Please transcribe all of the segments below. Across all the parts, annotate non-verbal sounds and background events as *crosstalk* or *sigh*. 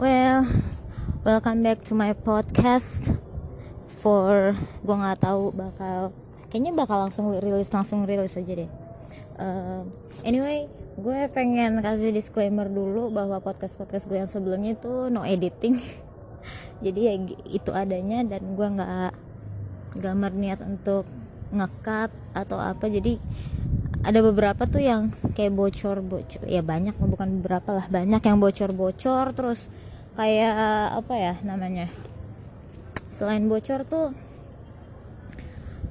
Well, welcome back to my podcast. For gue nggak tahu bakal, kayaknya bakal langsung rilis langsung rilis aja deh. Uh, anyway, gue pengen kasih disclaimer dulu bahwa podcast podcast gue yang sebelumnya itu no editing. *laughs* Jadi ya itu adanya dan gue nggak nggak berniat untuk ngekat atau apa. Jadi ada beberapa tuh yang kayak bocor bocor ya banyak bukan beberapa lah banyak yang bocor bocor terus kayak apa ya namanya selain bocor tuh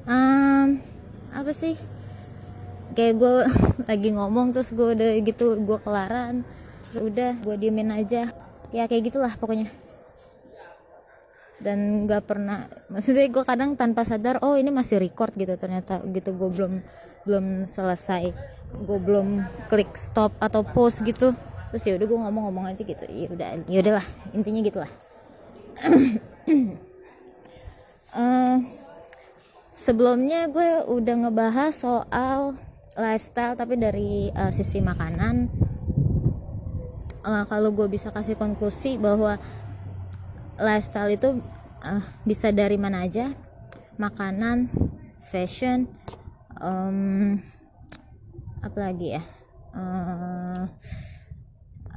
um, apa sih kayak gue *laughs* lagi ngomong terus gue udah gitu gue kelaran udah gue diemin aja. Ya kayak gitulah pokoknya. Dan nggak pernah *laughs* maksudnya gue kadang tanpa sadar oh ini masih record gitu ternyata gitu gue belum belum selesai. Gue belum klik stop atau pause gitu terus ya udah gue ngomong-ngomong aja gitu. Ya udah ya udahlah intinya gitulah. Uh, *clears throat* sebelumnya gue udah ngebahas soal lifestyle tapi dari uh, sisi makanan. Uh, kalau gue bisa kasih konklusi bahwa lifestyle itu uh, bisa dari mana aja? Makanan fashion um, apa lagi ya? Uh,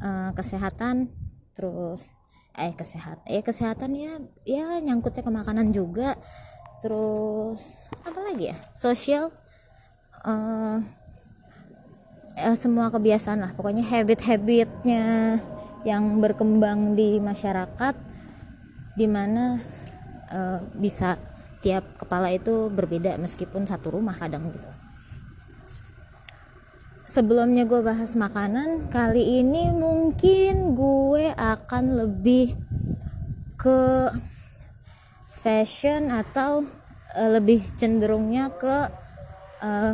uh, kesehatan terus eh kesehatan eh kesehatan ya ya nyangkutnya ke makanan juga terus apa lagi ya sosial uh, uh, semua kebiasaan lah pokoknya habit-habitnya yang berkembang di masyarakat di mana uh, bisa tiap kepala itu berbeda meskipun satu rumah kadang gitu sebelumnya gue bahas makanan kali ini mungkin gue akan lebih ke fashion atau uh, lebih cenderungnya ke uh,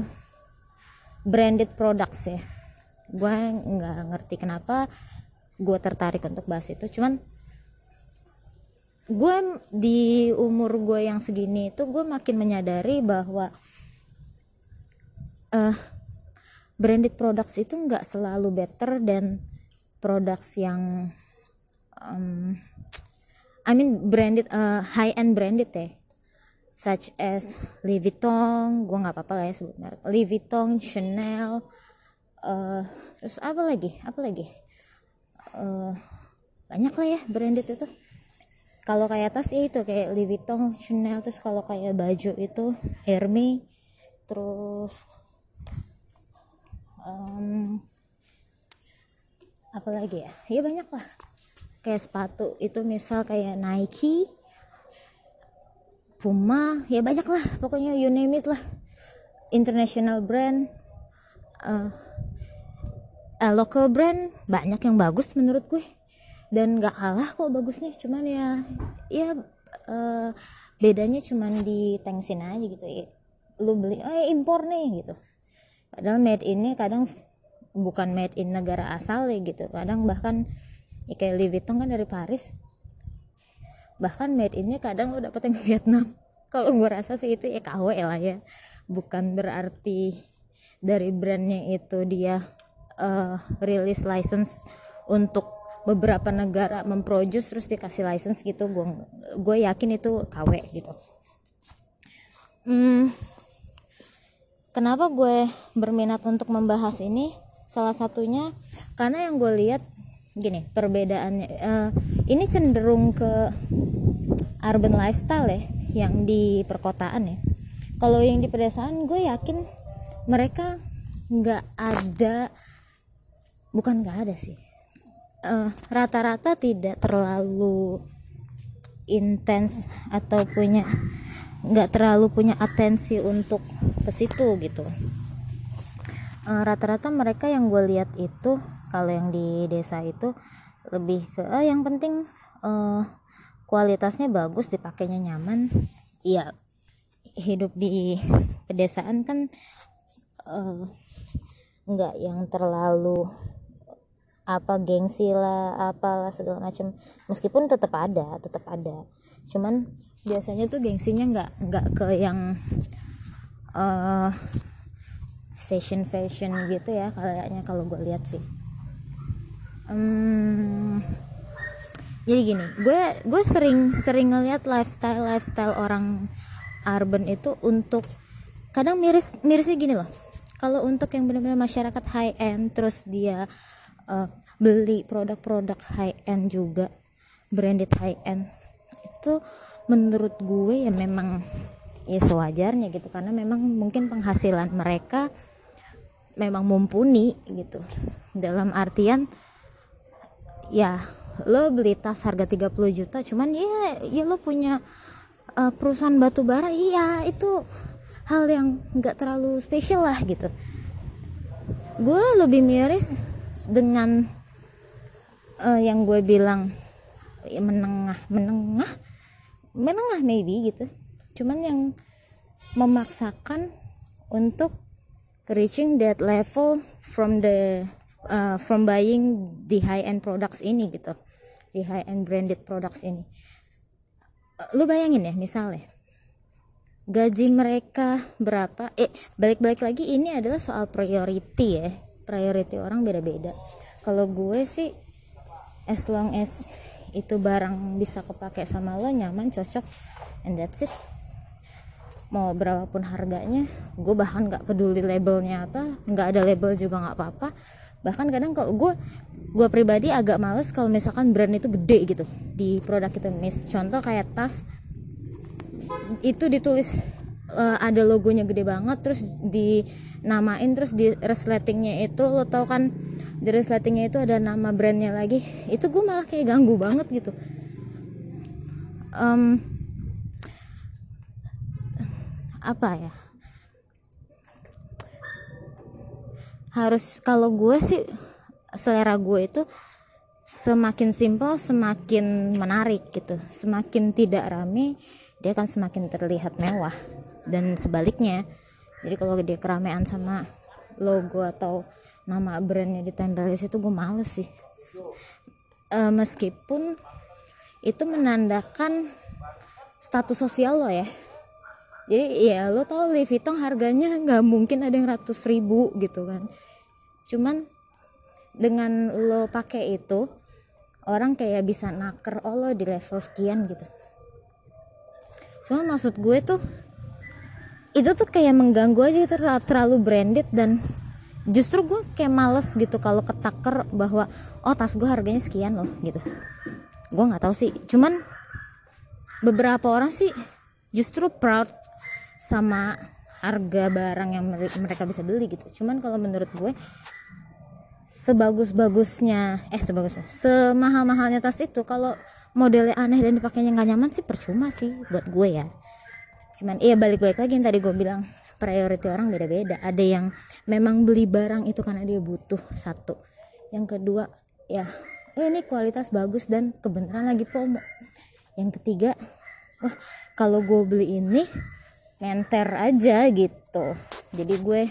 branded products ya. Gue nggak ngerti kenapa gue tertarik untuk bahas itu. Cuman gue di umur gue yang segini itu gue makin menyadari bahwa uh, branded products itu nggak selalu better dan products yang um, I mean branded uh, high end branded ya. Such as Louis Vuitton gue nggak apa-apa lah ya sebut merek. Louis Vuitton Chanel uh, terus apa lagi? Apa lagi? Uh, banyak lah ya branded itu. Kalau kayak tas ya itu kayak Louis Vuitton Chanel terus kalau kayak baju itu Hermes terus um, apa lagi ya? Ya banyak lah. Kayak sepatu itu misal kayak Nike Puma ya banyak lah. Pokoknya you name it lah. International brand uh, uh, local brand banyak yang bagus menurut gue. Dan gak kalah kok bagusnya. Cuman ya ya uh, bedanya cuman di tengsin aja gitu ya. Lu beli oh impor nih gitu padahal made ini kadang bukan made in negara asal ya gitu. Kadang bahkan ya kayak Louis Vuitton kan dari Paris. Bahkan made innya kadang lo dapet yang Vietnam. *laughs* Kalau gue rasa sih itu ya KW lah ya. Bukan berarti dari brandnya itu dia uh, release license untuk beberapa negara memproduce terus dikasih license gitu. Gue gue yakin itu KW gitu. Hmm, kenapa gue berminat untuk membahas ini? Salah satunya karena yang gue lihat gini perbedaannya uh, ini cenderung ke urban lifestyle ya yang di perkotaan ya. Kalau yang di pedesaan gue yakin mereka nggak ada bukan nggak ada sih eh, rata-rata uh, tidak terlalu intens atau punya nggak terlalu punya atensi untuk ke situ gitu. Eh, rata-rata mereka yang gue lihat itu kalau yang di desa itu lebih ke uh, yang penting uh, kualitasnya bagus dipakainya nyaman. Iya hidup di pedesaan kan uh, nggak yang terlalu apa gengsi lah apalah segala macam. Meskipun tetap ada tetap ada cuman biasanya tuh gengsinya nggak nggak ke yang uh, fashion fashion gitu ya kayaknya kalau gue lihat sih. Um, jadi gini gue gue sering sering ngeliat lifestyle lifestyle orang urban itu untuk kadang miris mirisnya gini loh. Kalau untuk yang benar-benar masyarakat high end terus dia uh, beli produk-produk high end juga branded high end itu menurut gue ya memang ya sewajarnya gitu. Karena memang mungkin penghasilan mereka memang mumpuni gitu. Dalam artian ya lo beli tas harga 30 juta cuman ya ya lo punya uh, perusahaan batu bara iya itu hal yang nggak terlalu spesial lah gitu. Gue lebih miris dengan uh, yang gue bilang ya menengah menengah menengah maybe gitu. Cuman yang memaksakan untuk reaching that level from the uh, from buying the high end products ini gitu. Di high end branded products ini. Lu bayangin ya misalnya gaji mereka berapa? Eh balik-balik lagi ini adalah soal priority ya. Priority orang beda-beda. Kalau gue sih as long as itu barang bisa kepake sama lo nyaman cocok. And that's it. Mau berapapun harganya gue bahkan nggak peduli labelnya apa nggak ada label juga nggak apa-apa. Bahkan kadang kalau gue gue pribadi agak males kalau misalkan brand itu gede gitu di produk itu. Mis contoh kayak tas itu ditulis uh, ada logonya gede banget terus dinamain terus di resletingnya itu lo tau kan di resletingnya itu ada nama brandnya lagi. Itu gue malah kayak ganggu banget gitu. Um, apa ya? Harus kalau gue sih selera gue itu semakin simpel semakin menarik gitu. Semakin tidak rame dia akan semakin terlihat mewah dan sebaliknya. Jadi kalau dia keramaian sama logo atau nama brandnya ditempel di situ gue males sih. Uh, meskipun itu menandakan status sosial lo ya. Jadi ya lo tau Louis Vuitton harganya nggak mungkin ada yang ratus ribu gitu kan. Cuman dengan lo pakai itu orang kayak bisa naker oh lo di level sekian gitu. Cuma maksud gue tuh itu tuh kayak mengganggu aja gitu terlalu branded dan justru gue kayak males gitu kalau ketaker bahwa oh tas gue harganya sekian loh gitu. Gue nggak tahu sih. Cuman beberapa orang sih justru proud sama harga barang yang mereka bisa beli gitu. Cuman kalau menurut gue sebagus-bagusnya eh sebagusnya semahal-mahalnya tas itu kalau modelnya aneh dan dipakainya nggak nyaman sih percuma sih buat gue ya cuman iya balik-balik lagi yang tadi gue bilang priority orang beda-beda. Ada yang memang beli barang itu karena dia butuh satu. Yang kedua ya ini kualitas bagus dan kebenaran lagi promo. Yang ketiga wah kalau gue beli ini menter aja gitu. Jadi gue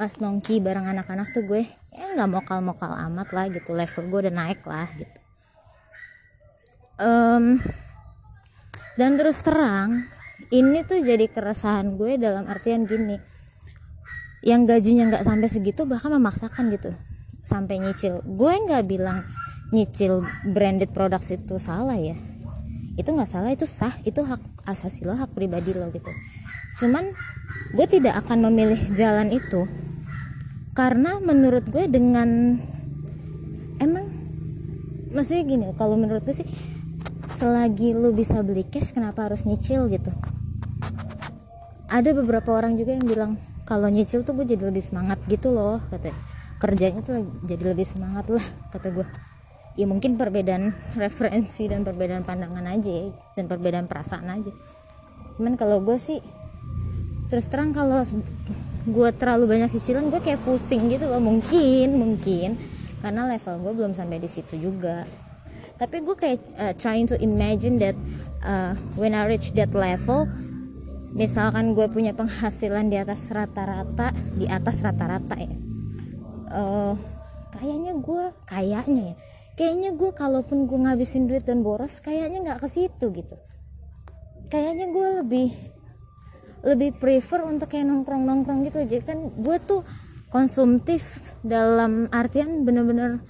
pas nongki bareng anak-anak tuh gue ya nggak mokal-mokal amat lah gitu. Level gue udah naik lah gitu. Um, dan terus terang ini tuh jadi keresahan gue dalam artian gini. Yang gajinya nggak sampai segitu bahkan memaksakan gitu. Sampai nyicil. Gue nggak bilang nyicil branded products itu salah ya. Itu nggak salah itu sah. Itu hak asasi lo hak pribadi lo gitu. Cuman gue tidak akan memilih jalan itu karena menurut gue dengan emang maksudnya gini kalau menurut gue sih selagi lu bisa beli cash kenapa harus nyicil gitu ada beberapa orang juga yang bilang kalau nyicil tuh gue jadi lebih semangat gitu loh kata kerjanya tuh jadi lebih semangat lah kata gue ya mungkin perbedaan *laughs* referensi dan perbedaan pandangan aja dan perbedaan perasaan aja. Cuman kalau gue sih terus terang kalau gue terlalu banyak cicilan gue kayak pusing gitu loh. Mungkin mungkin. Karena level gue belum sampai di situ juga. Tapi gue kayak uh, trying to imagine that uh, when I reach that level misalkan gue punya penghasilan di atas rata-rata di atas rata-rata ya. Uh, kayaknya gue kayaknya ya. Kayaknya gue kalaupun gue ngabisin duit dan boros kayaknya nggak ke situ gitu. Kayaknya gue lebih lebih prefer untuk kayak nongkrong nongkrong gitu. Jadi kan gue tuh konsumtif dalam artian bener-bener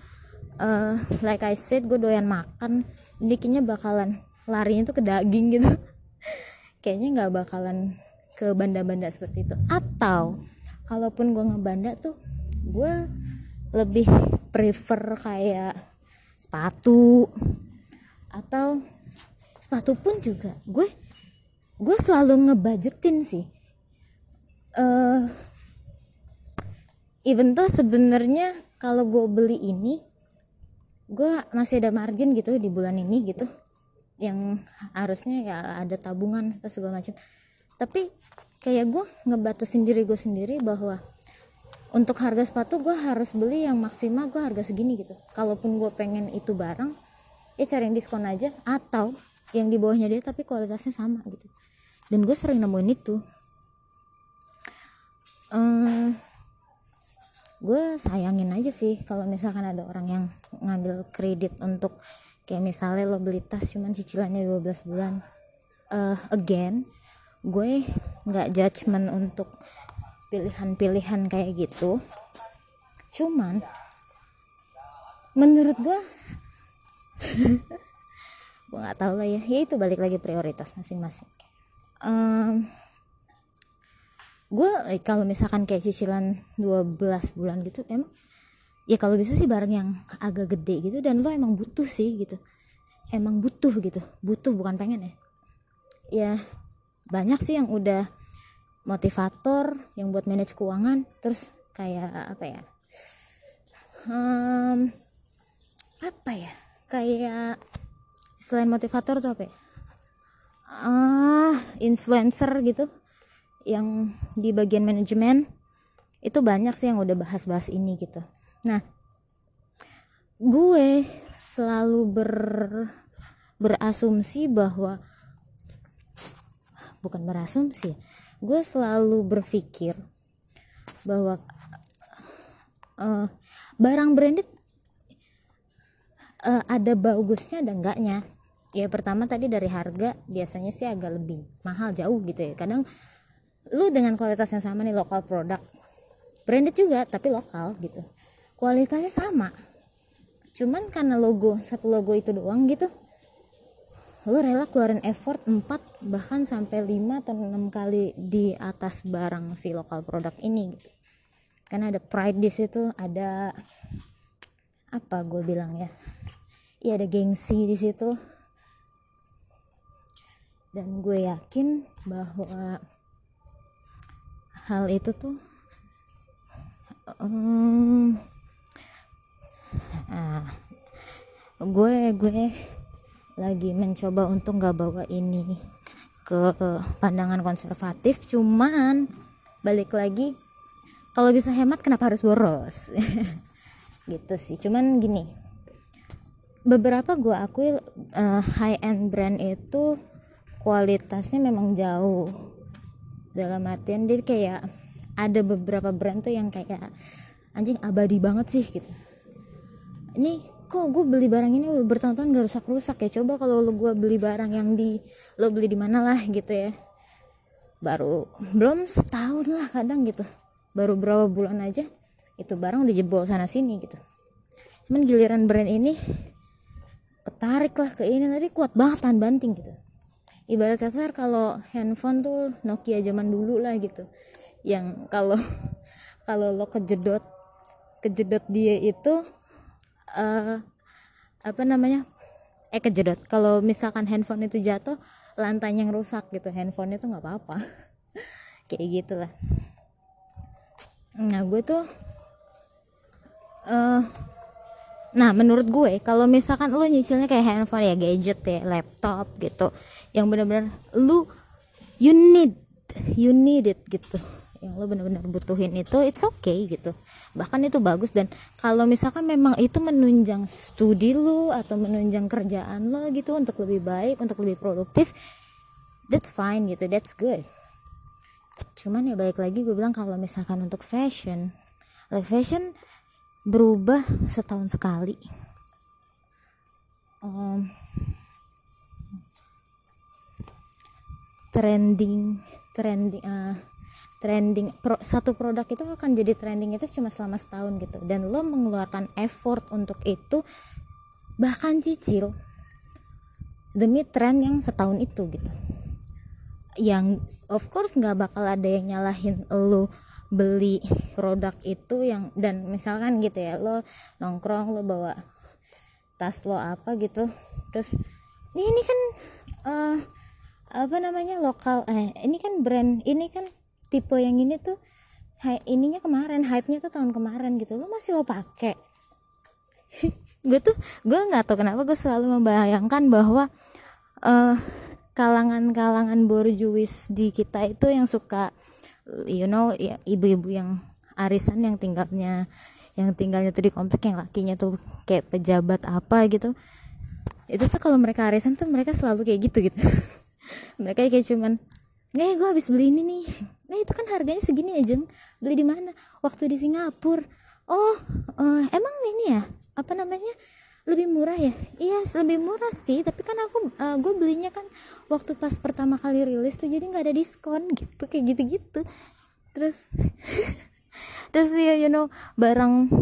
uh, like I said gue doyan makan. Jadi kayaknya bakalan larinya tuh ke daging gitu *laughs* kayaknya nggak bakalan ke banda-banda seperti itu. Atau kalaupun gue ngebanda tuh gue lebih prefer kayak sepatu. Atau sepatu pun juga gue gue selalu ngebudgetin sih. Uh, even tuh sebenarnya kalau gue beli ini gue masih ada margin gitu di bulan ini gitu yang harusnya ya ada tabungan segala macam. Tapi kayak gue ngebatasin diri gue sendiri bahwa untuk harga sepatu gue harus beli yang maksimal gue harga segini gitu. Kalaupun gue pengen itu barang ya cari yang diskon aja. Atau yang di bawahnya dia tapi kualitasnya sama gitu. Dan gue sering nemuin itu. Um, gue sayangin aja sih kalau misalkan ada orang yang ngambil kredit untuk kayak misalnya lo beli tas cuman cicilannya 12 bulan uh, again gue nggak judgement untuk pilihan-pilihan kayak gitu. Cuman menurut gue *laughs* gue nggak tahu lah ya. Ya itu balik lagi prioritas masing-masing. Um, gue eh, kalau misalkan kayak cicilan 12 bulan gitu emang ya kalau bisa sih barang yang agak gede gitu dan lo emang butuh sih gitu. Emang butuh gitu. Butuh bukan pengen ya. Ya banyak sih yang udah motivator yang buat manage keuangan terus kayak apa ya um, apa ya kayak selain motivator tuh apa ya ah influencer gitu yang di bagian manajemen itu banyak sih yang udah bahas-bahas ini gitu nah gue selalu ber berasumsi bahwa bukan berasumsi gue selalu berpikir bahwa uh, barang branded uh, ada bagusnya ada enggaknya. Ya pertama tadi dari harga biasanya sih agak lebih mahal jauh gitu ya. Kadang lu dengan kualitas yang sama nih lokal produk branded juga tapi lokal gitu kualitasnya sama. Cuman karena logo satu logo itu doang gitu lu rela keluarin effort 4 bahkan sampai 5 atau 6 kali di atas barang si lokal produk ini gitu. Karena ada pride di situ ada apa gue bilang ya? Iya ada gengsi di situ. Dan gue yakin bahwa hal itu tuh um, ah, gue gue lagi mencoba untuk nggak bawa ini ke pandangan konservatif cuman balik lagi kalau bisa hemat kenapa harus boros? *laughs* Gitu sih cuman gini beberapa gue akui uh, high end brand itu kualitasnya memang jauh. Dalam artian dia kayak ada beberapa brand tuh yang kayak anjing abadi banget sih gitu. Ini kok gue beli barang ini bertahun-tahun gak rusak-rusak ya? Coba kalau lo gue beli barang yang di lo beli di mana lah gitu ya. Baru belum setahun lah kadang gitu. Baru berapa bulan aja itu barang udah jebol sana sini gitu. Cuman giliran brand ini ketarik lah ke ini tadi kuat banget tahan banting gitu. Ibarat kasar kalau handphone tuh Nokia zaman dulu lah gitu. Yang kalau *laughs* kalau lo kejedot kejedot dia itu uh, apa namanya? Eh kejedot. Kalau misalkan handphone itu jatuh lantai yang rusak gitu. Handphone itu nggak apa-apa. *laughs* Kayak gitulah. Nah gue tuh uh, Nah, menurut gue kalau misalkan lo nyicilnya kayak handphone ya, gadget ya, laptop gitu, yang bener-bener lu you need you need it gitu yang lo bener-bener butuhin itu it's okay gitu. Bahkan itu bagus dan kalau misalkan memang itu menunjang studi lo atau menunjang kerjaan lo gitu untuk lebih baik untuk lebih produktif that's fine gitu that's good. Cuman ya baik lagi gue bilang kalau misalkan untuk fashion like fashion berubah setahun sekali. Um, trending trending uh, trending pro, satu produk itu akan jadi trending itu cuma selama setahun gitu. Dan lo mengeluarkan effort untuk itu bahkan cicil demi tren yang setahun itu gitu. Yang of course nggak bakal ada yang nyalahin lo beli produk itu yang dan misalkan gitu ya lo nongkrong lo bawa tas lo apa gitu. Terus ini kan uh, apa namanya lokal eh ini kan brand ini kan tipe yang ini tuh hai, ininya kemarin hype-nya tuh tahun kemarin gitu. Lo masih lo pakai *laughs* gue tuh gue nggak tahu kenapa gue selalu membayangkan bahwa uh, kalangan-kalangan borjuis di kita itu yang suka you know ibu-ibu yang arisan yang tinggalnya yang tinggalnya tuh di komplek yang lakinya tuh kayak pejabat apa gitu. Itu tuh kalau mereka arisan tuh mereka selalu kayak gitu gitu. *laughs* Mereka kayak cuman nih gue habis beli ini nih nah itu kan harganya segini aja beli di mana? Waktu di Singapura. Oh uh, emang ini ya? Apa namanya? Lebih murah ya? Iya lebih murah sih. Tapi kan aku uh, gue belinya kan waktu pas pertama kali rilis tuh jadi nggak ada diskon gitu kayak gitu gitu terus *laughs* terus ya you know barang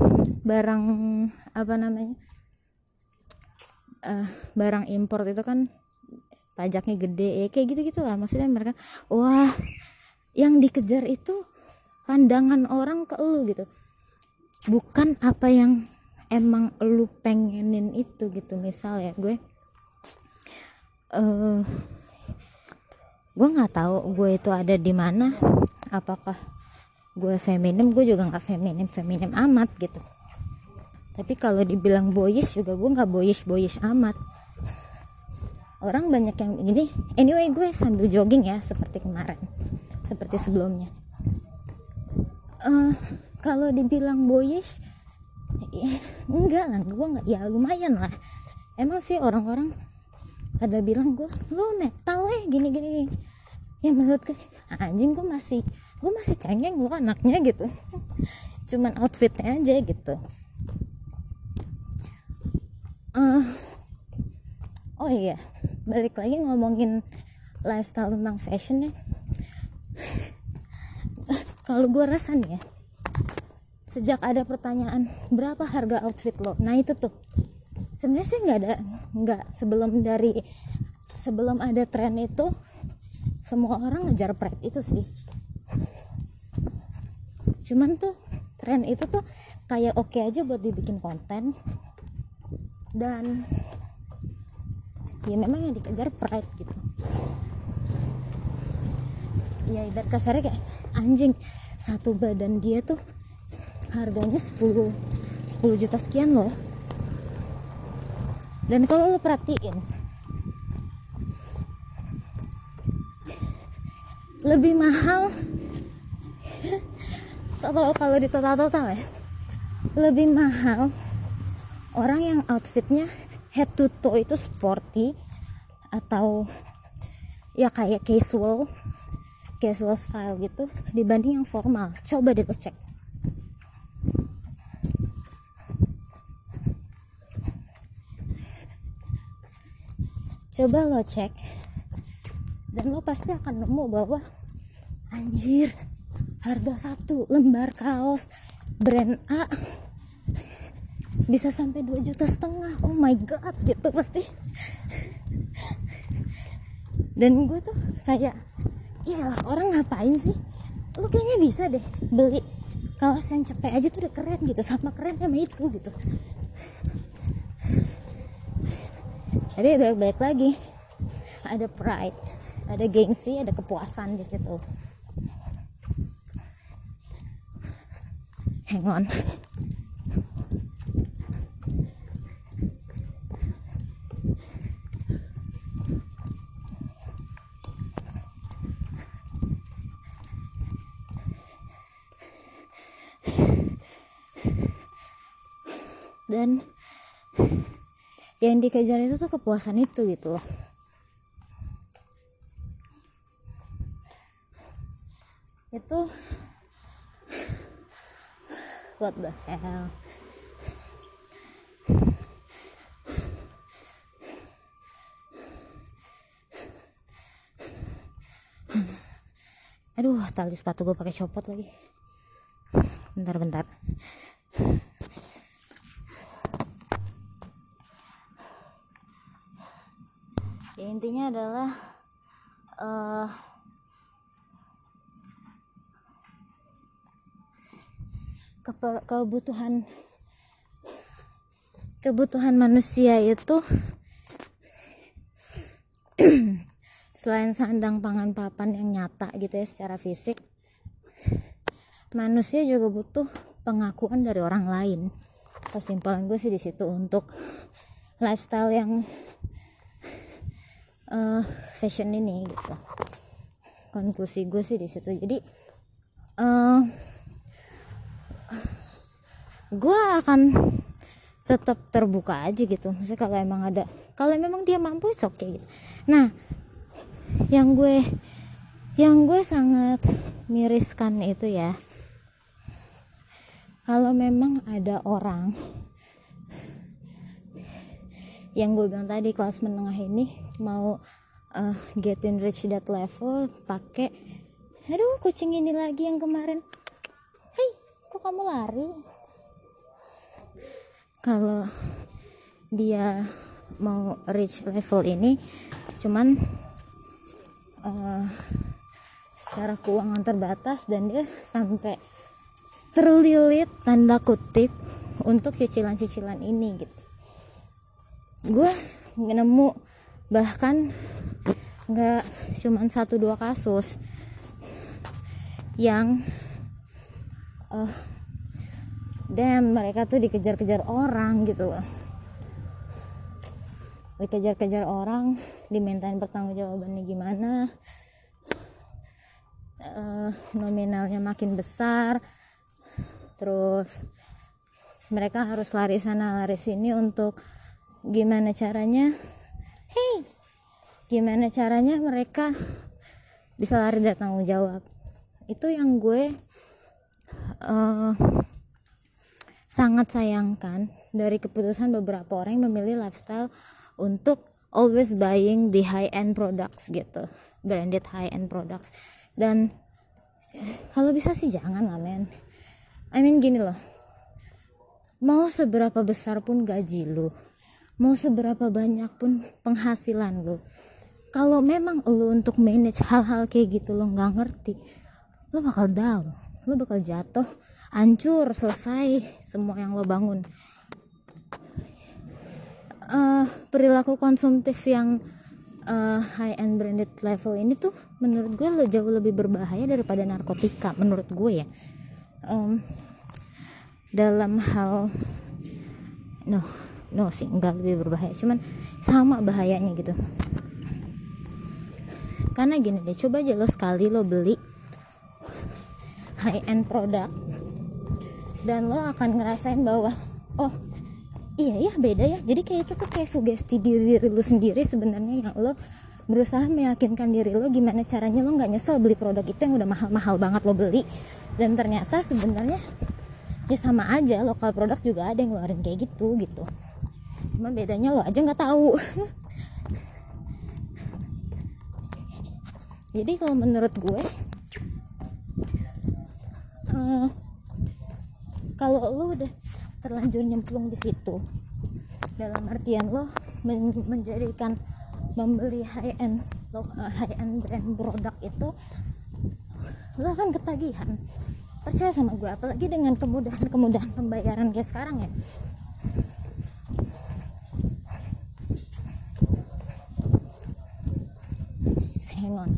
barang apa namanya? Uh, barang impor itu kan pajaknya gede ya kayak gitu gitulah maksudnya mereka wah yang dikejar itu pandangan orang ke lu gitu. Bukan apa yang emang lu pengenin itu gitu. Misal ya gue uh, gue nggak tahu gue itu ada di mana apakah gue feminim gue juga nggak feminim feminim amat gitu. Tapi kalau dibilang boyish juga gue nggak boyish boyish amat. Orang banyak yang gini anyway gue sambil jogging ya seperti kemarin seperti sebelumnya. Uh, kalau dibilang boyish ya, enggak lah. Gue nggak ya lumayan lah. Emang sih orang-orang ada bilang gue lo metal eh gini gini ya menurut gue anjing gue masih gue masih cengeng lo anaknya gitu. *laughs* Cuman outfitnya aja gitu. Uh, oh iya balik lagi ngomongin lifestyle tentang fashion ya *laughs* kalau gue rasa nih ya sejak ada pertanyaan berapa harga outfit lo? Nah itu tuh. Sebenarnya sih nggak ada nggak sebelum dari sebelum ada tren itu semua orang ngejar pride itu sih. Cuman tuh tren itu tuh kayak oke okay aja buat dibikin konten. Dan ya memang yang dikejar pride gitu ya ibarat kasarnya kayak anjing satu badan dia tuh harganya 10 10 juta sekian loh. Dan kalau lo perhatiin lebih mahal kalau kalau di total total ya lebih mahal orang yang outfitnya head to toe itu sporty atau ya kayak casual casual style gitu dibanding yang formal. Coba deh cek. Coba lo cek. Dan lo pasti akan nemu bahwa anjir harga satu lembar kaos brand A bisa sampai 2 juta setengah. Oh my god gitu pasti. Dan gue tuh kayak iya orang ngapain sih? Lu kayaknya bisa deh beli kaos yang cepet aja tuh udah keren gitu sama keren sama itu gitu. Tapi baik-baik lagi. Ada pride ada gengsi ada kepuasan di situ. Hang on dan yang dikejar itu tuh kepuasan itu gitu loh. Itu what the hell? Aduh tali sepatu gue pakai copot lagi. Bentar bentar ya intinya adalah uh, kebutuhan kebutuhan manusia itu *clears throat* selain sandang pangan papan yang nyata gitu ya secara fisik manusia juga butuh pengakuan dari orang lain. Kesimpulan gue sih di situ untuk lifestyle yang uh, fashion ini gitu. Konklusi gue sih di situ. Jadi uh, gue akan tetap terbuka aja gitu. Maksudnya kalau emang ada kalau memang dia mampu oke okay gitu. Nah yang gue yang gue sangat miriskan itu ya kalau memang ada orang yang gue bilang tadi kelas menengah ini mau uh, get in rich that level pakai aduh kucing ini lagi yang kemarin. Hei kok kamu lari? Kalau dia mau reach level ini cuman uh, secara keuangan terbatas dan dia sampai terlilit tanda kutip untuk cicilan-cicilan ini gitu. Gue nemu bahkan nggak cuman satu dua kasus yang uh, dan mereka tuh dikejar-kejar orang gitu. Dikejar-kejar orang dimintain pertanggungjawabannya gimana uh, nominalnya makin besar terus mereka harus lari sana lari sini untuk gimana caranya hei gimana caranya mereka bisa lari dari tanggung jawab? Itu yang gue uh, sangat sayangkan dari keputusan beberapa orang yang memilih lifestyle untuk always buying the high end products gitu branded high end products. Dan kalau bisa sih jangan lah men. I mean gini loh. Mau seberapa besar pun gaji lu mau seberapa banyak pun penghasilan lu kalau memang lu untuk manage hal-hal kayak gitu lo nggak ngerti lo bakal down lo bakal jatuh hancur selesai semua yang lo bangun. Uh, perilaku konsumtif yang uh, high end branded level ini tuh menurut gue lo jauh lebih berbahaya daripada narkotika menurut gue ya. Um, dalam hal no no sih enggak lebih berbahaya. Cuman sama bahayanya gitu. Karena gini deh coba aja lo sekali lo beli high end produk dan lo akan ngerasain bahwa oh iya ya beda ya. Jadi kayak itu tuh kayak sugesti diri lu sendiri sebenarnya yang lo berusaha meyakinkan diri lo gimana caranya lo nggak nyesel beli produk itu yang udah mahal-mahal banget lo beli. Dan ternyata sebenarnya ya sama aja lokal produk juga ada yang ngeluarin kayak gitu gitu cuma bedanya lo aja nggak tahu. *laughs* Jadi kalau menurut gue uh, kalau lo udah terlanjur nyemplung di situ dalam artian lo men menjadikan membeli high end lo, uh, high end brand produk itu lo akan ketagihan. Percaya sama gue apalagi dengan kemudahan kemudahan pembayaran kayak sekarang ya hang on.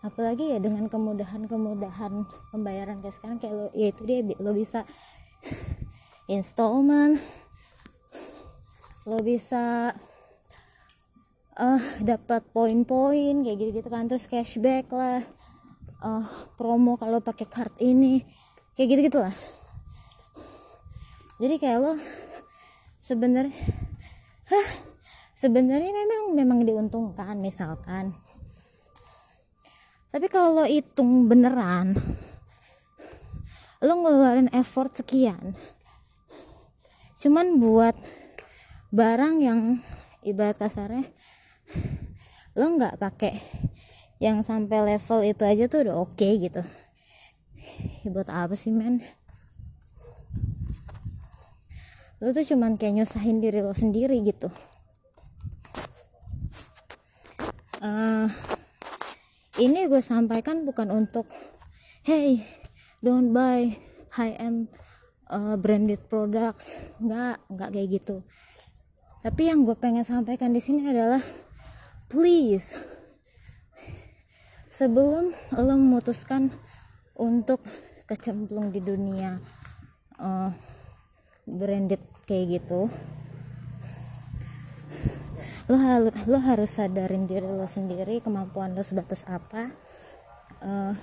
Apalagi ya dengan kemudahan-kemudahan pembayaran kayak sekarang kayak lo ya itu dia lo bisa installment lo bisa uh, dapat poin-poin kayak gitu-gitu kan. Terus cashback lah uh, promo kalau pakai card ini kayak gitu-gitu lah. Jadi kayak lo sebenarnya sebenarnya memang memang diuntungkan misalkan. Tapi kalau lo hitung beneran lo ngeluarin effort sekian. Cuman buat barang yang ibarat kasarnya lo nggak pakai yang sampai level itu aja tuh udah oke okay, gitu buat apa sih men? Lo tuh cuman kayak nyusahin diri lo sendiri gitu. Uh, ini gue sampaikan bukan untuk hey don't buy high end uh, branded products. Nggak nggak kayak gitu tapi yang gue pengen sampaikan di sini adalah please sebelum lo memutuskan untuk kecemplung di dunia uh, branded kayak gitu lo harus lo harus sadarin diri lo sendiri kemampuan lo sebatas apa uh,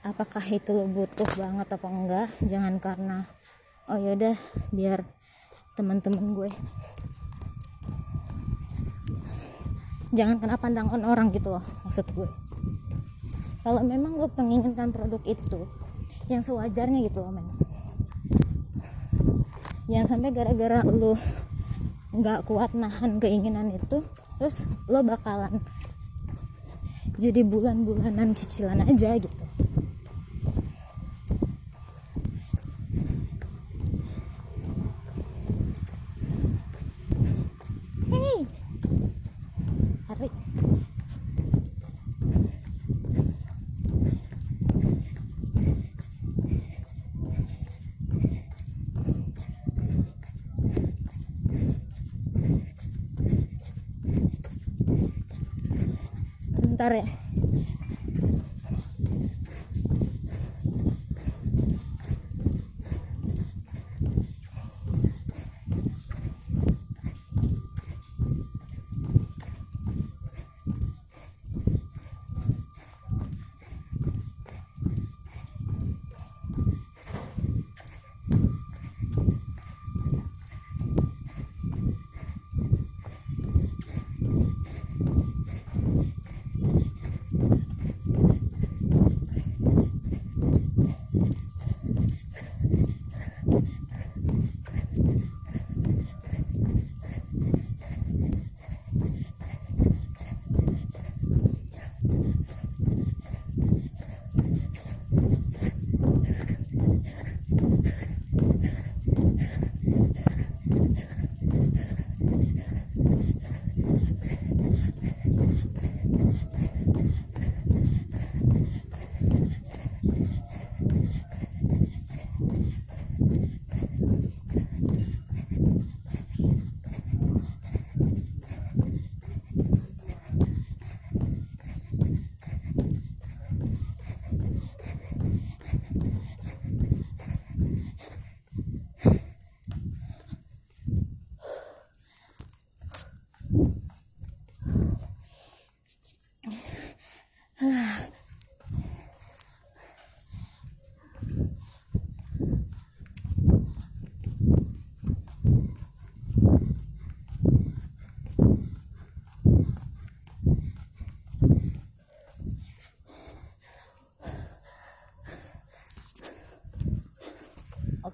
apakah itu lo butuh banget apa enggak. Jangan karena oh yaudah biar teman-teman gue. Jangan kena pandangan orang gitu loh maksud gue. Kalau memang lo menginginkan produk itu yang sewajarnya gitu loh memang jangan sampai gara-gara lo nggak kuat nahan keinginan itu terus lo bakalan jadi bulan-bulanan cicilan aja gitu bentar ya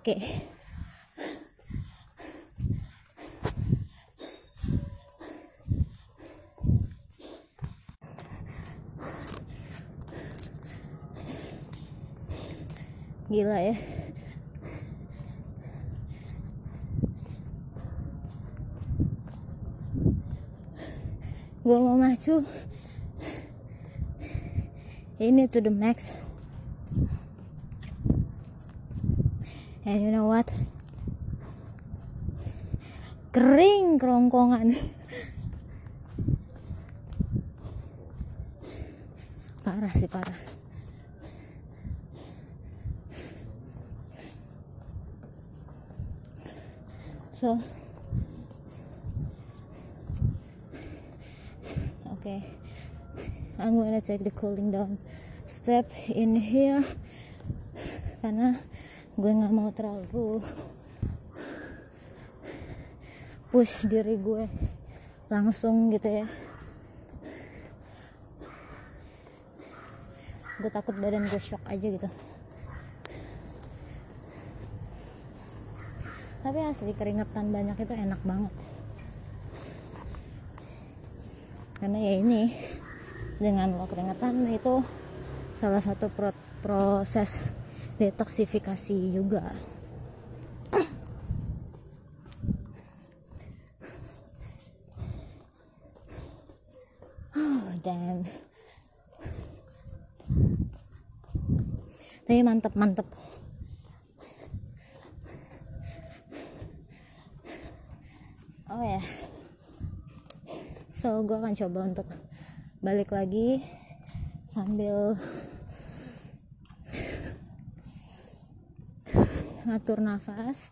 Oke. Gila ya. Gue mau maju. Ini to the max. And you know what? Kering kerongkongan. Parah sih parah. So okay. I'm gonna take the cooling down step in here. Karena gue nggak mau terlalu push diri gue langsung gitu ya. Gue takut badan gue shock aja gitu. Tapi asli keringetan banyak itu enak banget. Karena ya ini dengan lo keringetan itu salah satu pro proses detoksifikasi juga. Oh damn. Tapi mantep mantep. Oh ya. So gue akan coba untuk balik lagi sambil ngatur nafas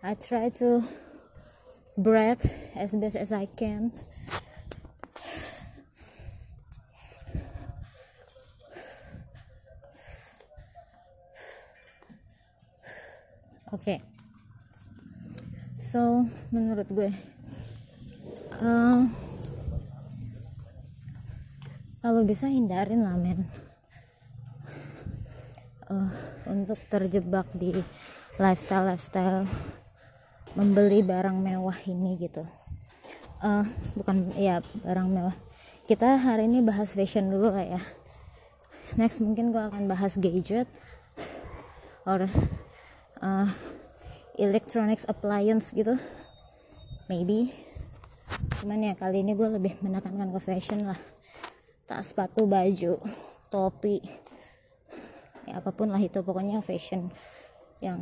I try to breathe as best as I can oke okay. so menurut gue uh, kalau bisa hindarin lah men. Uh, untuk terjebak di lifestyle lifestyle membeli barang mewah ini gitu. Uh, bukan ya barang mewah. Kita hari ini bahas fashion dulu lah ya. Next mungkin gue akan bahas gadget or uh, electronics appliance gitu. Maybe. Cuman ya kali ini gue lebih menekankan ke fashion lah tas sepatu baju topi ya apa pun lah itu pokoknya fashion yang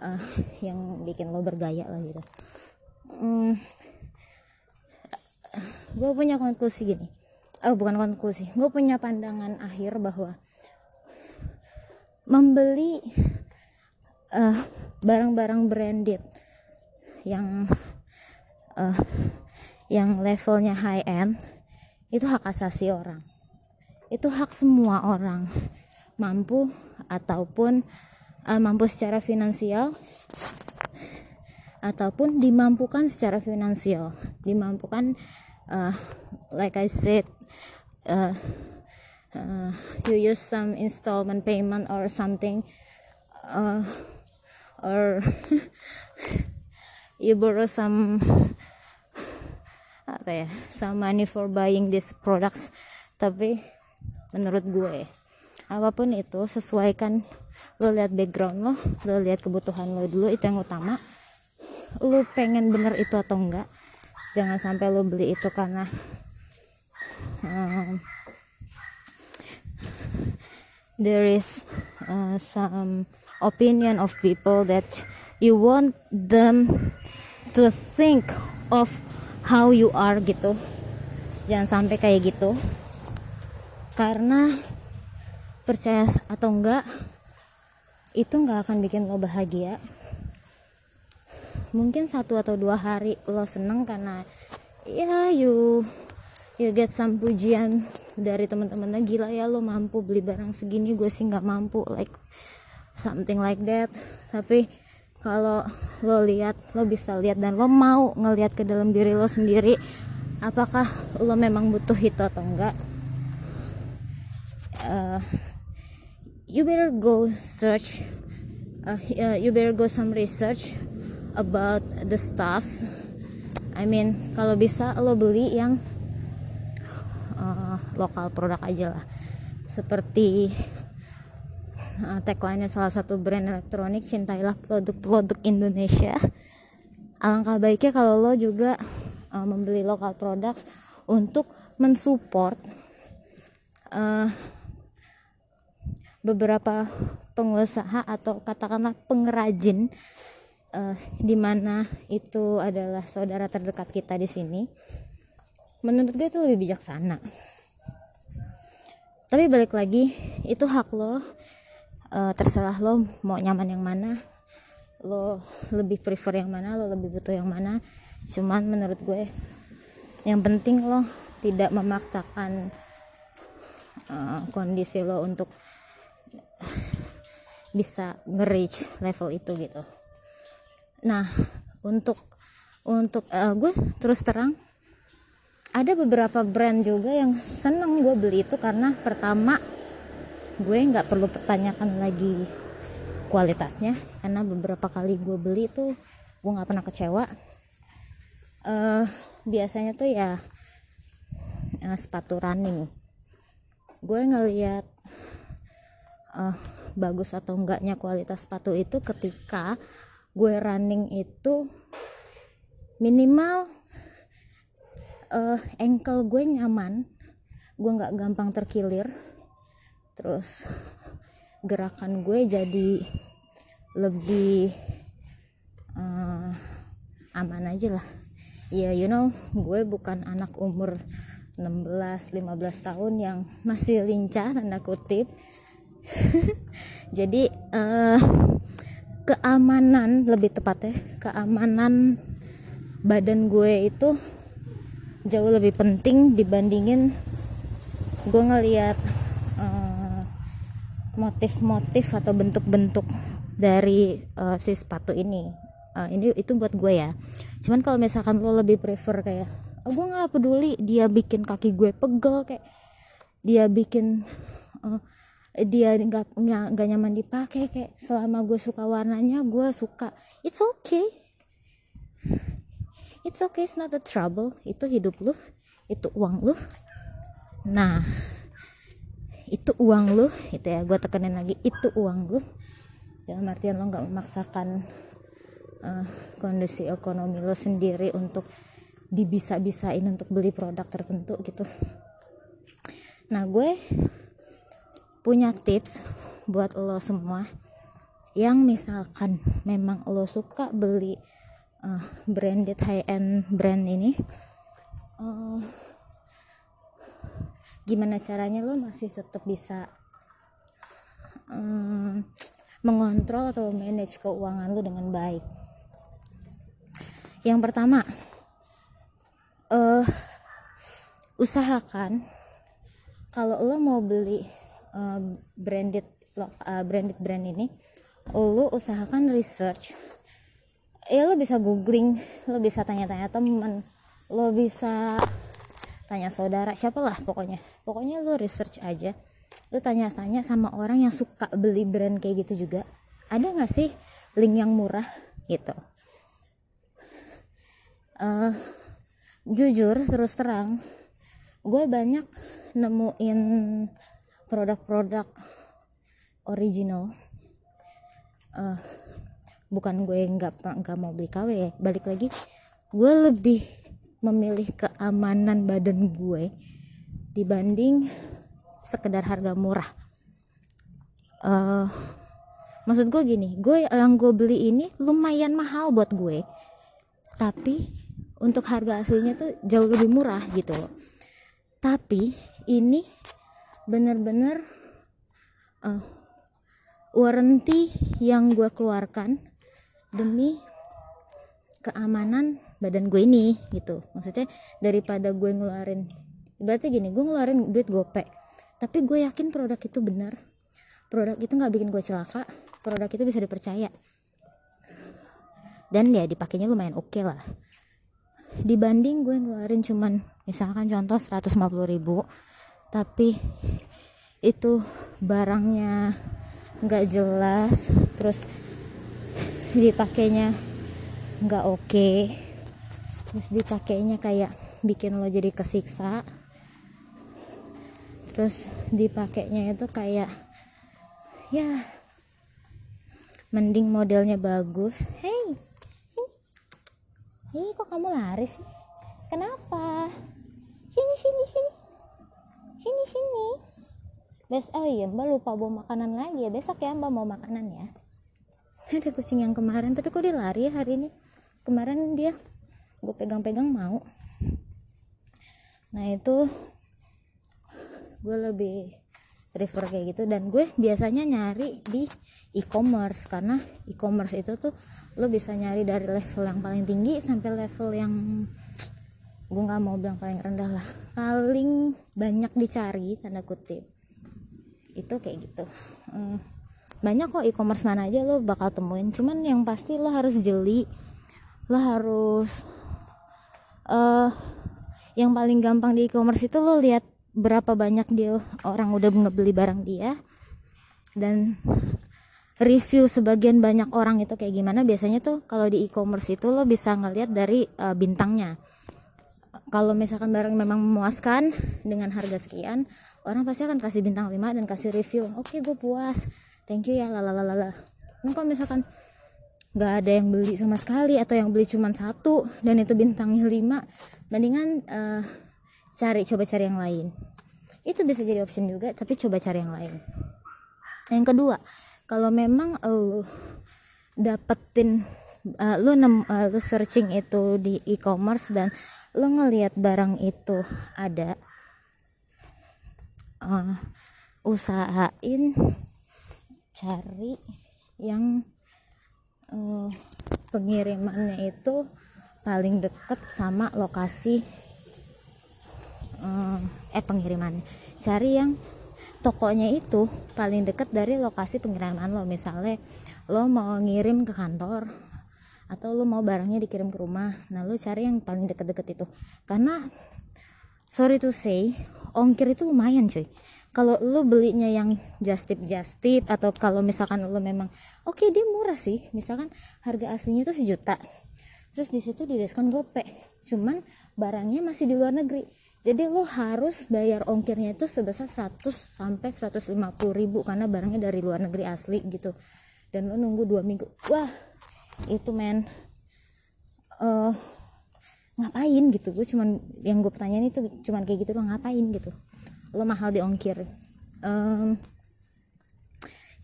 uh, yang bikin lo bergaya lah gitu. Hmm, gue punya konklusi gini. Oh bukan konklusi. Gue punya pandangan akhir bahwa membeli eh, barang-barang branded yang uh, yang levelnya high end itu hak asasi orang. Itu hak semua orang mampu ataupun uh, mampu secara finansial ataupun dimampukan secara finansial. Dimampukan uh, like I said uh, uh, you use some installment payment or something uh, or *laughs* you borrow some apa ya some money for buying these products. Tapi menurut gue apa pun itu sesuaikan lo lihat background lo lo lihat kebutuhan lo dulu itu yang utama. Lo pengen bener itu atau enggak jangan sampai lo beli itu karena um, there is uh, some opinion of people that you want them to think of how you are gitu. Jangan sampai kayak gitu. Karena percaya atau enggak itu nggak akan bikin lo bahagia. Mungkin satu atau dua hari lo seneng karena ya you you get some pujian dari teman-teman gila ya lo mampu beli barang segini gue sih nggak mampu like something like that. Tapi kalau lo lihat lo bisa lihat dan lo mau ngelihat ke dalam diri lo sendiri apakah lo memang butuh itu atau enggak? Uh, you better go search uh, uh, you better go some research about the stuffs I mean kalau bisa lo beli yang uh, lokal produk aja lah. Seperti uh, tagline salah satu brand elektronik cintailah produk-produk Indonesia. Alangkah baiknya kalau lo juga uh, membeli lokal products untuk mensupport uh, beberapa pengusaha atau katakanlah pengrajin uh, di mana itu adalah saudara terdekat kita di sini. Menurut gue itu lebih bijaksana. Tapi balik lagi itu hak lo uh, terserah lo mau nyaman yang mana lo lebih prefer yang mana lo lebih butuh yang mana. Cuman menurut gue yang penting lo tidak memaksakan uh, kondisi lo untuk bisa nge-reach level itu gitu. Nah untuk untuk uh, gue terus terang ada beberapa brand juga yang seneng gue beli itu karena pertama gue nggak perlu pertanyakan lagi kualitasnya karena beberapa kali gue beli itu gue nggak pernah kecewa. Uh, biasanya tuh ya uh, sepatu running. Gue ngeliat uh, bagus atau enggaknya kualitas sepatu itu ketika gue running itu minimal uh, ankle gue nyaman gue nggak gampang terkilir terus *laughs* gerakan gue jadi lebih uh, aman aja lah. Ya yeah, you know gue bukan anak umur 16-15 tahun yang masih lincah tanda kutip. *laughs* Jadi uh, keamanan lebih tepat ya keamanan badan gue itu jauh lebih penting dibandingin gue ngeliat motif-motif atau bentuk-bentuk dari uh, si sepatu ini. Uh, ini itu buat gue ya. Cuman kalau misalkan lo lebih prefer kayak oh, gue nggak peduli dia bikin kaki gue pegel kayak dia bikin uh, dia nggak nggak nyaman dipakai kayak selama gue suka warnanya gue suka. It's okay. It's okay it's not a trouble. Itu hidup lu itu uang lu. Nah itu uang lu itu ya gue tekenin lagi itu uang lu. Dalam artian lo nggak memaksakan uh, kondisi ekonomi lo sendiri untuk dibisa-bisain untuk beli produk tertentu gitu. Nah gue punya tips buat lo semua yang misalkan memang lo suka beli uh, branded high end brand ini uh, gimana caranya lo masih tetap bisa um, mengontrol atau manage keuangan lo dengan baik? Yang pertama uh, usahakan kalau lo mau beli uh, branded uh, branded brand ini lo usahakan research. Ya lo bisa googling lo bisa tanya-tanya temen lo bisa tanya saudara siapa lah pokoknya. Pokoknya lo research aja. Lo tanya-tanya sama orang yang suka beli brand kayak gitu juga. Ada nggak sih link yang murah gitu? Uh, jujur terus terang gue banyak nemuin produk-produk original. Uh, bukan gue nggak nggak mau beli KW ya balik lagi gue lebih memilih keamanan badan gue dibanding sekedar harga murah. Uh, maksud gue gini gue yang gue beli ini lumayan mahal buat gue. Tapi untuk harga aslinya tuh jauh lebih murah gitu. Tapi ini bener-bener uh, warranty yang gue keluarkan demi keamanan badan gue ini gitu. Maksudnya daripada gue ngeluarin berarti gini gue ngeluarin duit gope tapi gue yakin produk itu benar. Produk itu nggak bikin gue celaka produk itu bisa dipercaya. Dan ya dipakainya lumayan oke okay lah. Dibanding gue ngeluarin cuman misalkan contoh 150 ribu tapi itu barangnya nggak jelas terus dipakainya nggak oke okay. Terus dipakainya kayak bikin lo jadi kesiksa terus dipakainya itu kayak ya mending modelnya bagus hey Ih, kok kamu lari sih? Kenapa? Sini, sini, sini. Sini, sini. Bes, oh iya, Mbak lupa bawa makanan lagi ya. Besok ya Mbak mau makanan ya *laughs* ada kucing yang kemarin tapi kok dia lari ya hari ini kemarin dia gue pegang-pegang mau. Nah itu gue lebih prefer kayak gitu. Dan gue biasanya nyari di e-commerce karena e-commerce itu tuh lo bisa nyari dari level yang paling tinggi sampai level yang gue nggak mau bilang paling rendah lah. Paling banyak dicari tanda kutip. Itu kayak gitu. Uh, banyak kok e-commerce mana aja lo bakal temuin. Cuman yang pasti lo harus jeli. Lo harus uh, yang paling gampang di e-commerce itu lo lihat berapa banyak dia orang udah ngebeli barang dia. Dan review sebagian banyak orang itu kayak gimana. Biasanya tuh kalau di e-commerce itu lo bisa ngeliat dari uh, bintangnya. Kalau misalkan barang memang memuaskan dengan harga sekian orang pasti akan kasih bintang 5 dan kasih review. Oke okay, gue puas. Thank you ya lalalala kalau misalkan nggak ada yang beli sama sekali atau yang beli cuma satu dan itu bintangnya 5 mendingan uh, cari coba cari yang lain. Itu bisa jadi option juga tapi coba cari yang lain. Yang kedua kalau memang lu dapetin uh, lu nem, uh, lu searching itu di e-commerce dan lu ngelihat barang itu ada uh, usahain cari yang uh, pengirimannya itu paling deket sama lokasi uh, eh pengiriman cari yang tokonya itu paling deket dari lokasi pengiriman lo. Misalnya lo mau ngirim ke kantor atau lo mau barangnya dikirim ke rumah nah lo cari yang paling deket-deket itu. Karena sorry to say ongkir itu lumayan cuy kalau lo belinya yang just tip just tip atau kalau misalkan lo memang oke okay, dia murah sih. Misalkan harga aslinya itu sejuta. Terus di situ di diskon gope cuman barangnya masih di luar negeri. Jadi lo harus bayar ongkirnya itu sebesar 100 sampai 150 ribu karena barangnya dari luar negeri asli gitu. Dan lo nunggu dua minggu. Wah itu men. Uh, ngapain gitu? Gue cuman yang gue pertanyaan itu cuman kayak gitu lo ngapain gitu lo mahal di ongkir um,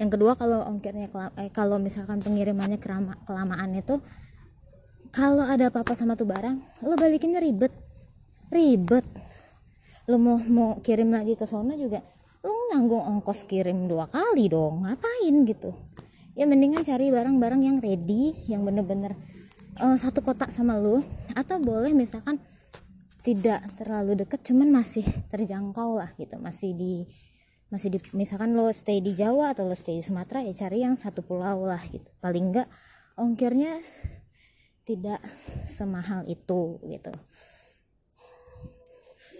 yang kedua kalau ongkirnya eh, kalau misalkan pengirimannya kelama, kelamaan itu kalau ada apa-apa sama tuh barang lo balikinnya ribet. Ribet. Lu mau mau kirim lagi ke sana juga lu nanggung ongkos kirim dua kali dong ngapain gitu? Ya mendingan cari barang-barang yang ready yang bener-bener uh, satu kotak sama lu atau boleh misalkan tidak terlalu deket cuman masih terjangkau lah gitu. Masih di masih di misalkan lo stay di Jawa atau lo stay di Sumatera ya cari yang satu pulau lah gitu. Paling enggak ongkirnya tidak semahal itu gitu.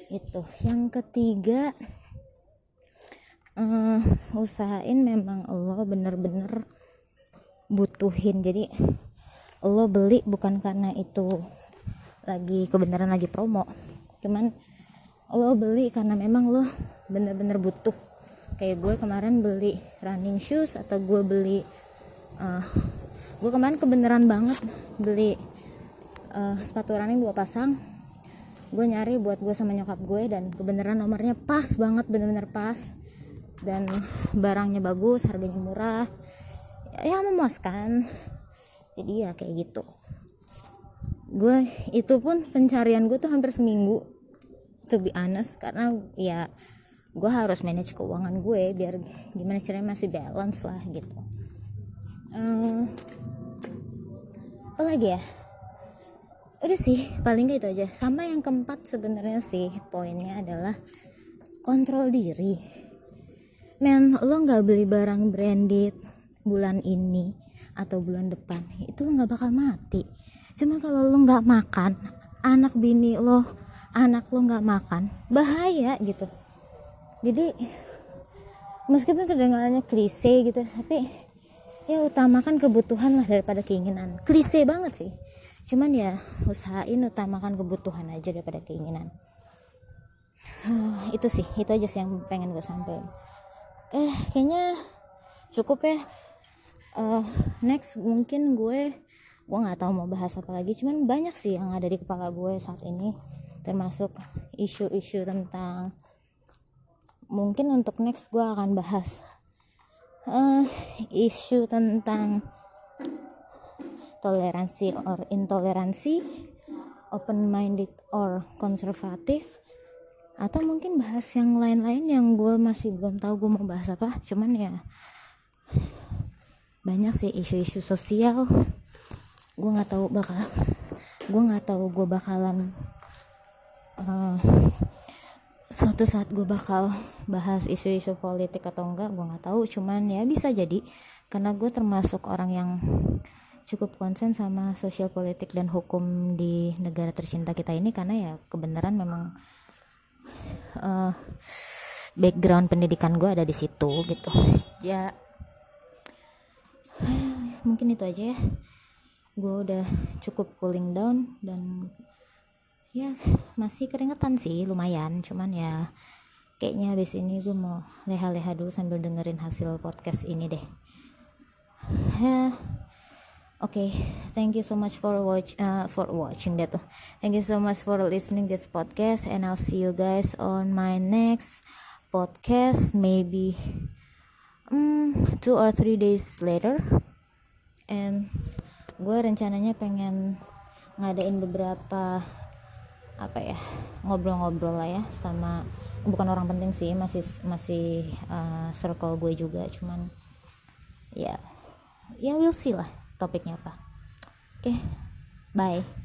Itu. Yang ketiga uh, usahain memang Allah bener-bener butuhin. Jadi lo beli bukan karena itu lagi kebenaran lagi promo. Cuman lo beli karena memang lo bener-bener butuh. Kayak gue kemarin beli running shoes atau gue beli uh, gue kemarin kebenaran banget beli uh, sepatu running dua pasang. Gue nyari buat gue sama nyokap gue dan kebenaran nomornya pas banget bener-bener pas. Dan barangnya bagus harganya murah. Ya memuaskan jadi ya kayak gitu gue itu pun pencarian gue tuh hampir seminggu to be honest. Karena ya gue harus manage keuangan gue biar gimana caranya masih balance lah gitu. Um, apa lagi ya? Udah sih paling gak itu aja. Sama yang keempat sebenarnya sih poinnya adalah kontrol diri. Men lo nggak beli barang branded bulan ini atau bulan depan itu lo nggak bakal mati cuman kalau lo nggak makan anak bini lo anak lo nggak makan bahaya gitu. Jadi meskipun kedengarannya klise gitu tapi ya utamakan kebutuhan lah daripada keinginan. Klise banget sih. Cuman ya usahain utamakan kebutuhan aja daripada keinginan. Uh, itu sih itu aja sih yang pengen gue sampaikan. Eh kayaknya cukup ya. Uh, next mungkin gue gue nggak tahu mau bahas apa lagi cuman banyak sih yang ada di kepala gue saat ini termasuk isu-isu tentang mungkin untuk next gue akan bahas uh, isu tentang toleransi or intoleransi open minded or konservatif atau mungkin bahas yang lain-lain yang gue masih belum tahu gue mau bahas apa cuman ya banyak sih isu-isu sosial gue nggak tahu bakal gue nggak tahu gue bakalan uh, suatu saat gue bakal bahas isu-isu politik atau enggak gue nggak tahu. Cuman ya bisa jadi karena gue termasuk orang yang cukup konsen sama sosial politik dan hukum di negara tercinta kita ini karena ya kebenaran memang uh, background pendidikan gue ada di situ gitu. Ya *sighs* mungkin itu aja ya gue udah cukup cooling down dan ya masih keringetan sih lumayan. Cuman ya kayaknya habis ini gue mau leha-leha dulu sambil dengerin hasil podcast ini deh. Ya *sighs* oke okay, thank you so much for watch uh, for watching that thank you so much for listening this podcast and I'll see you guys on my next podcast maybe um, two or three days later. And gue rencananya pengen ngadain beberapa apa ya ngobrol-ngobrol lah ya sama bukan orang penting sih masih masih uh, circle gue juga cuman ya ya we'll see lah topiknya apa. Oke okay, bye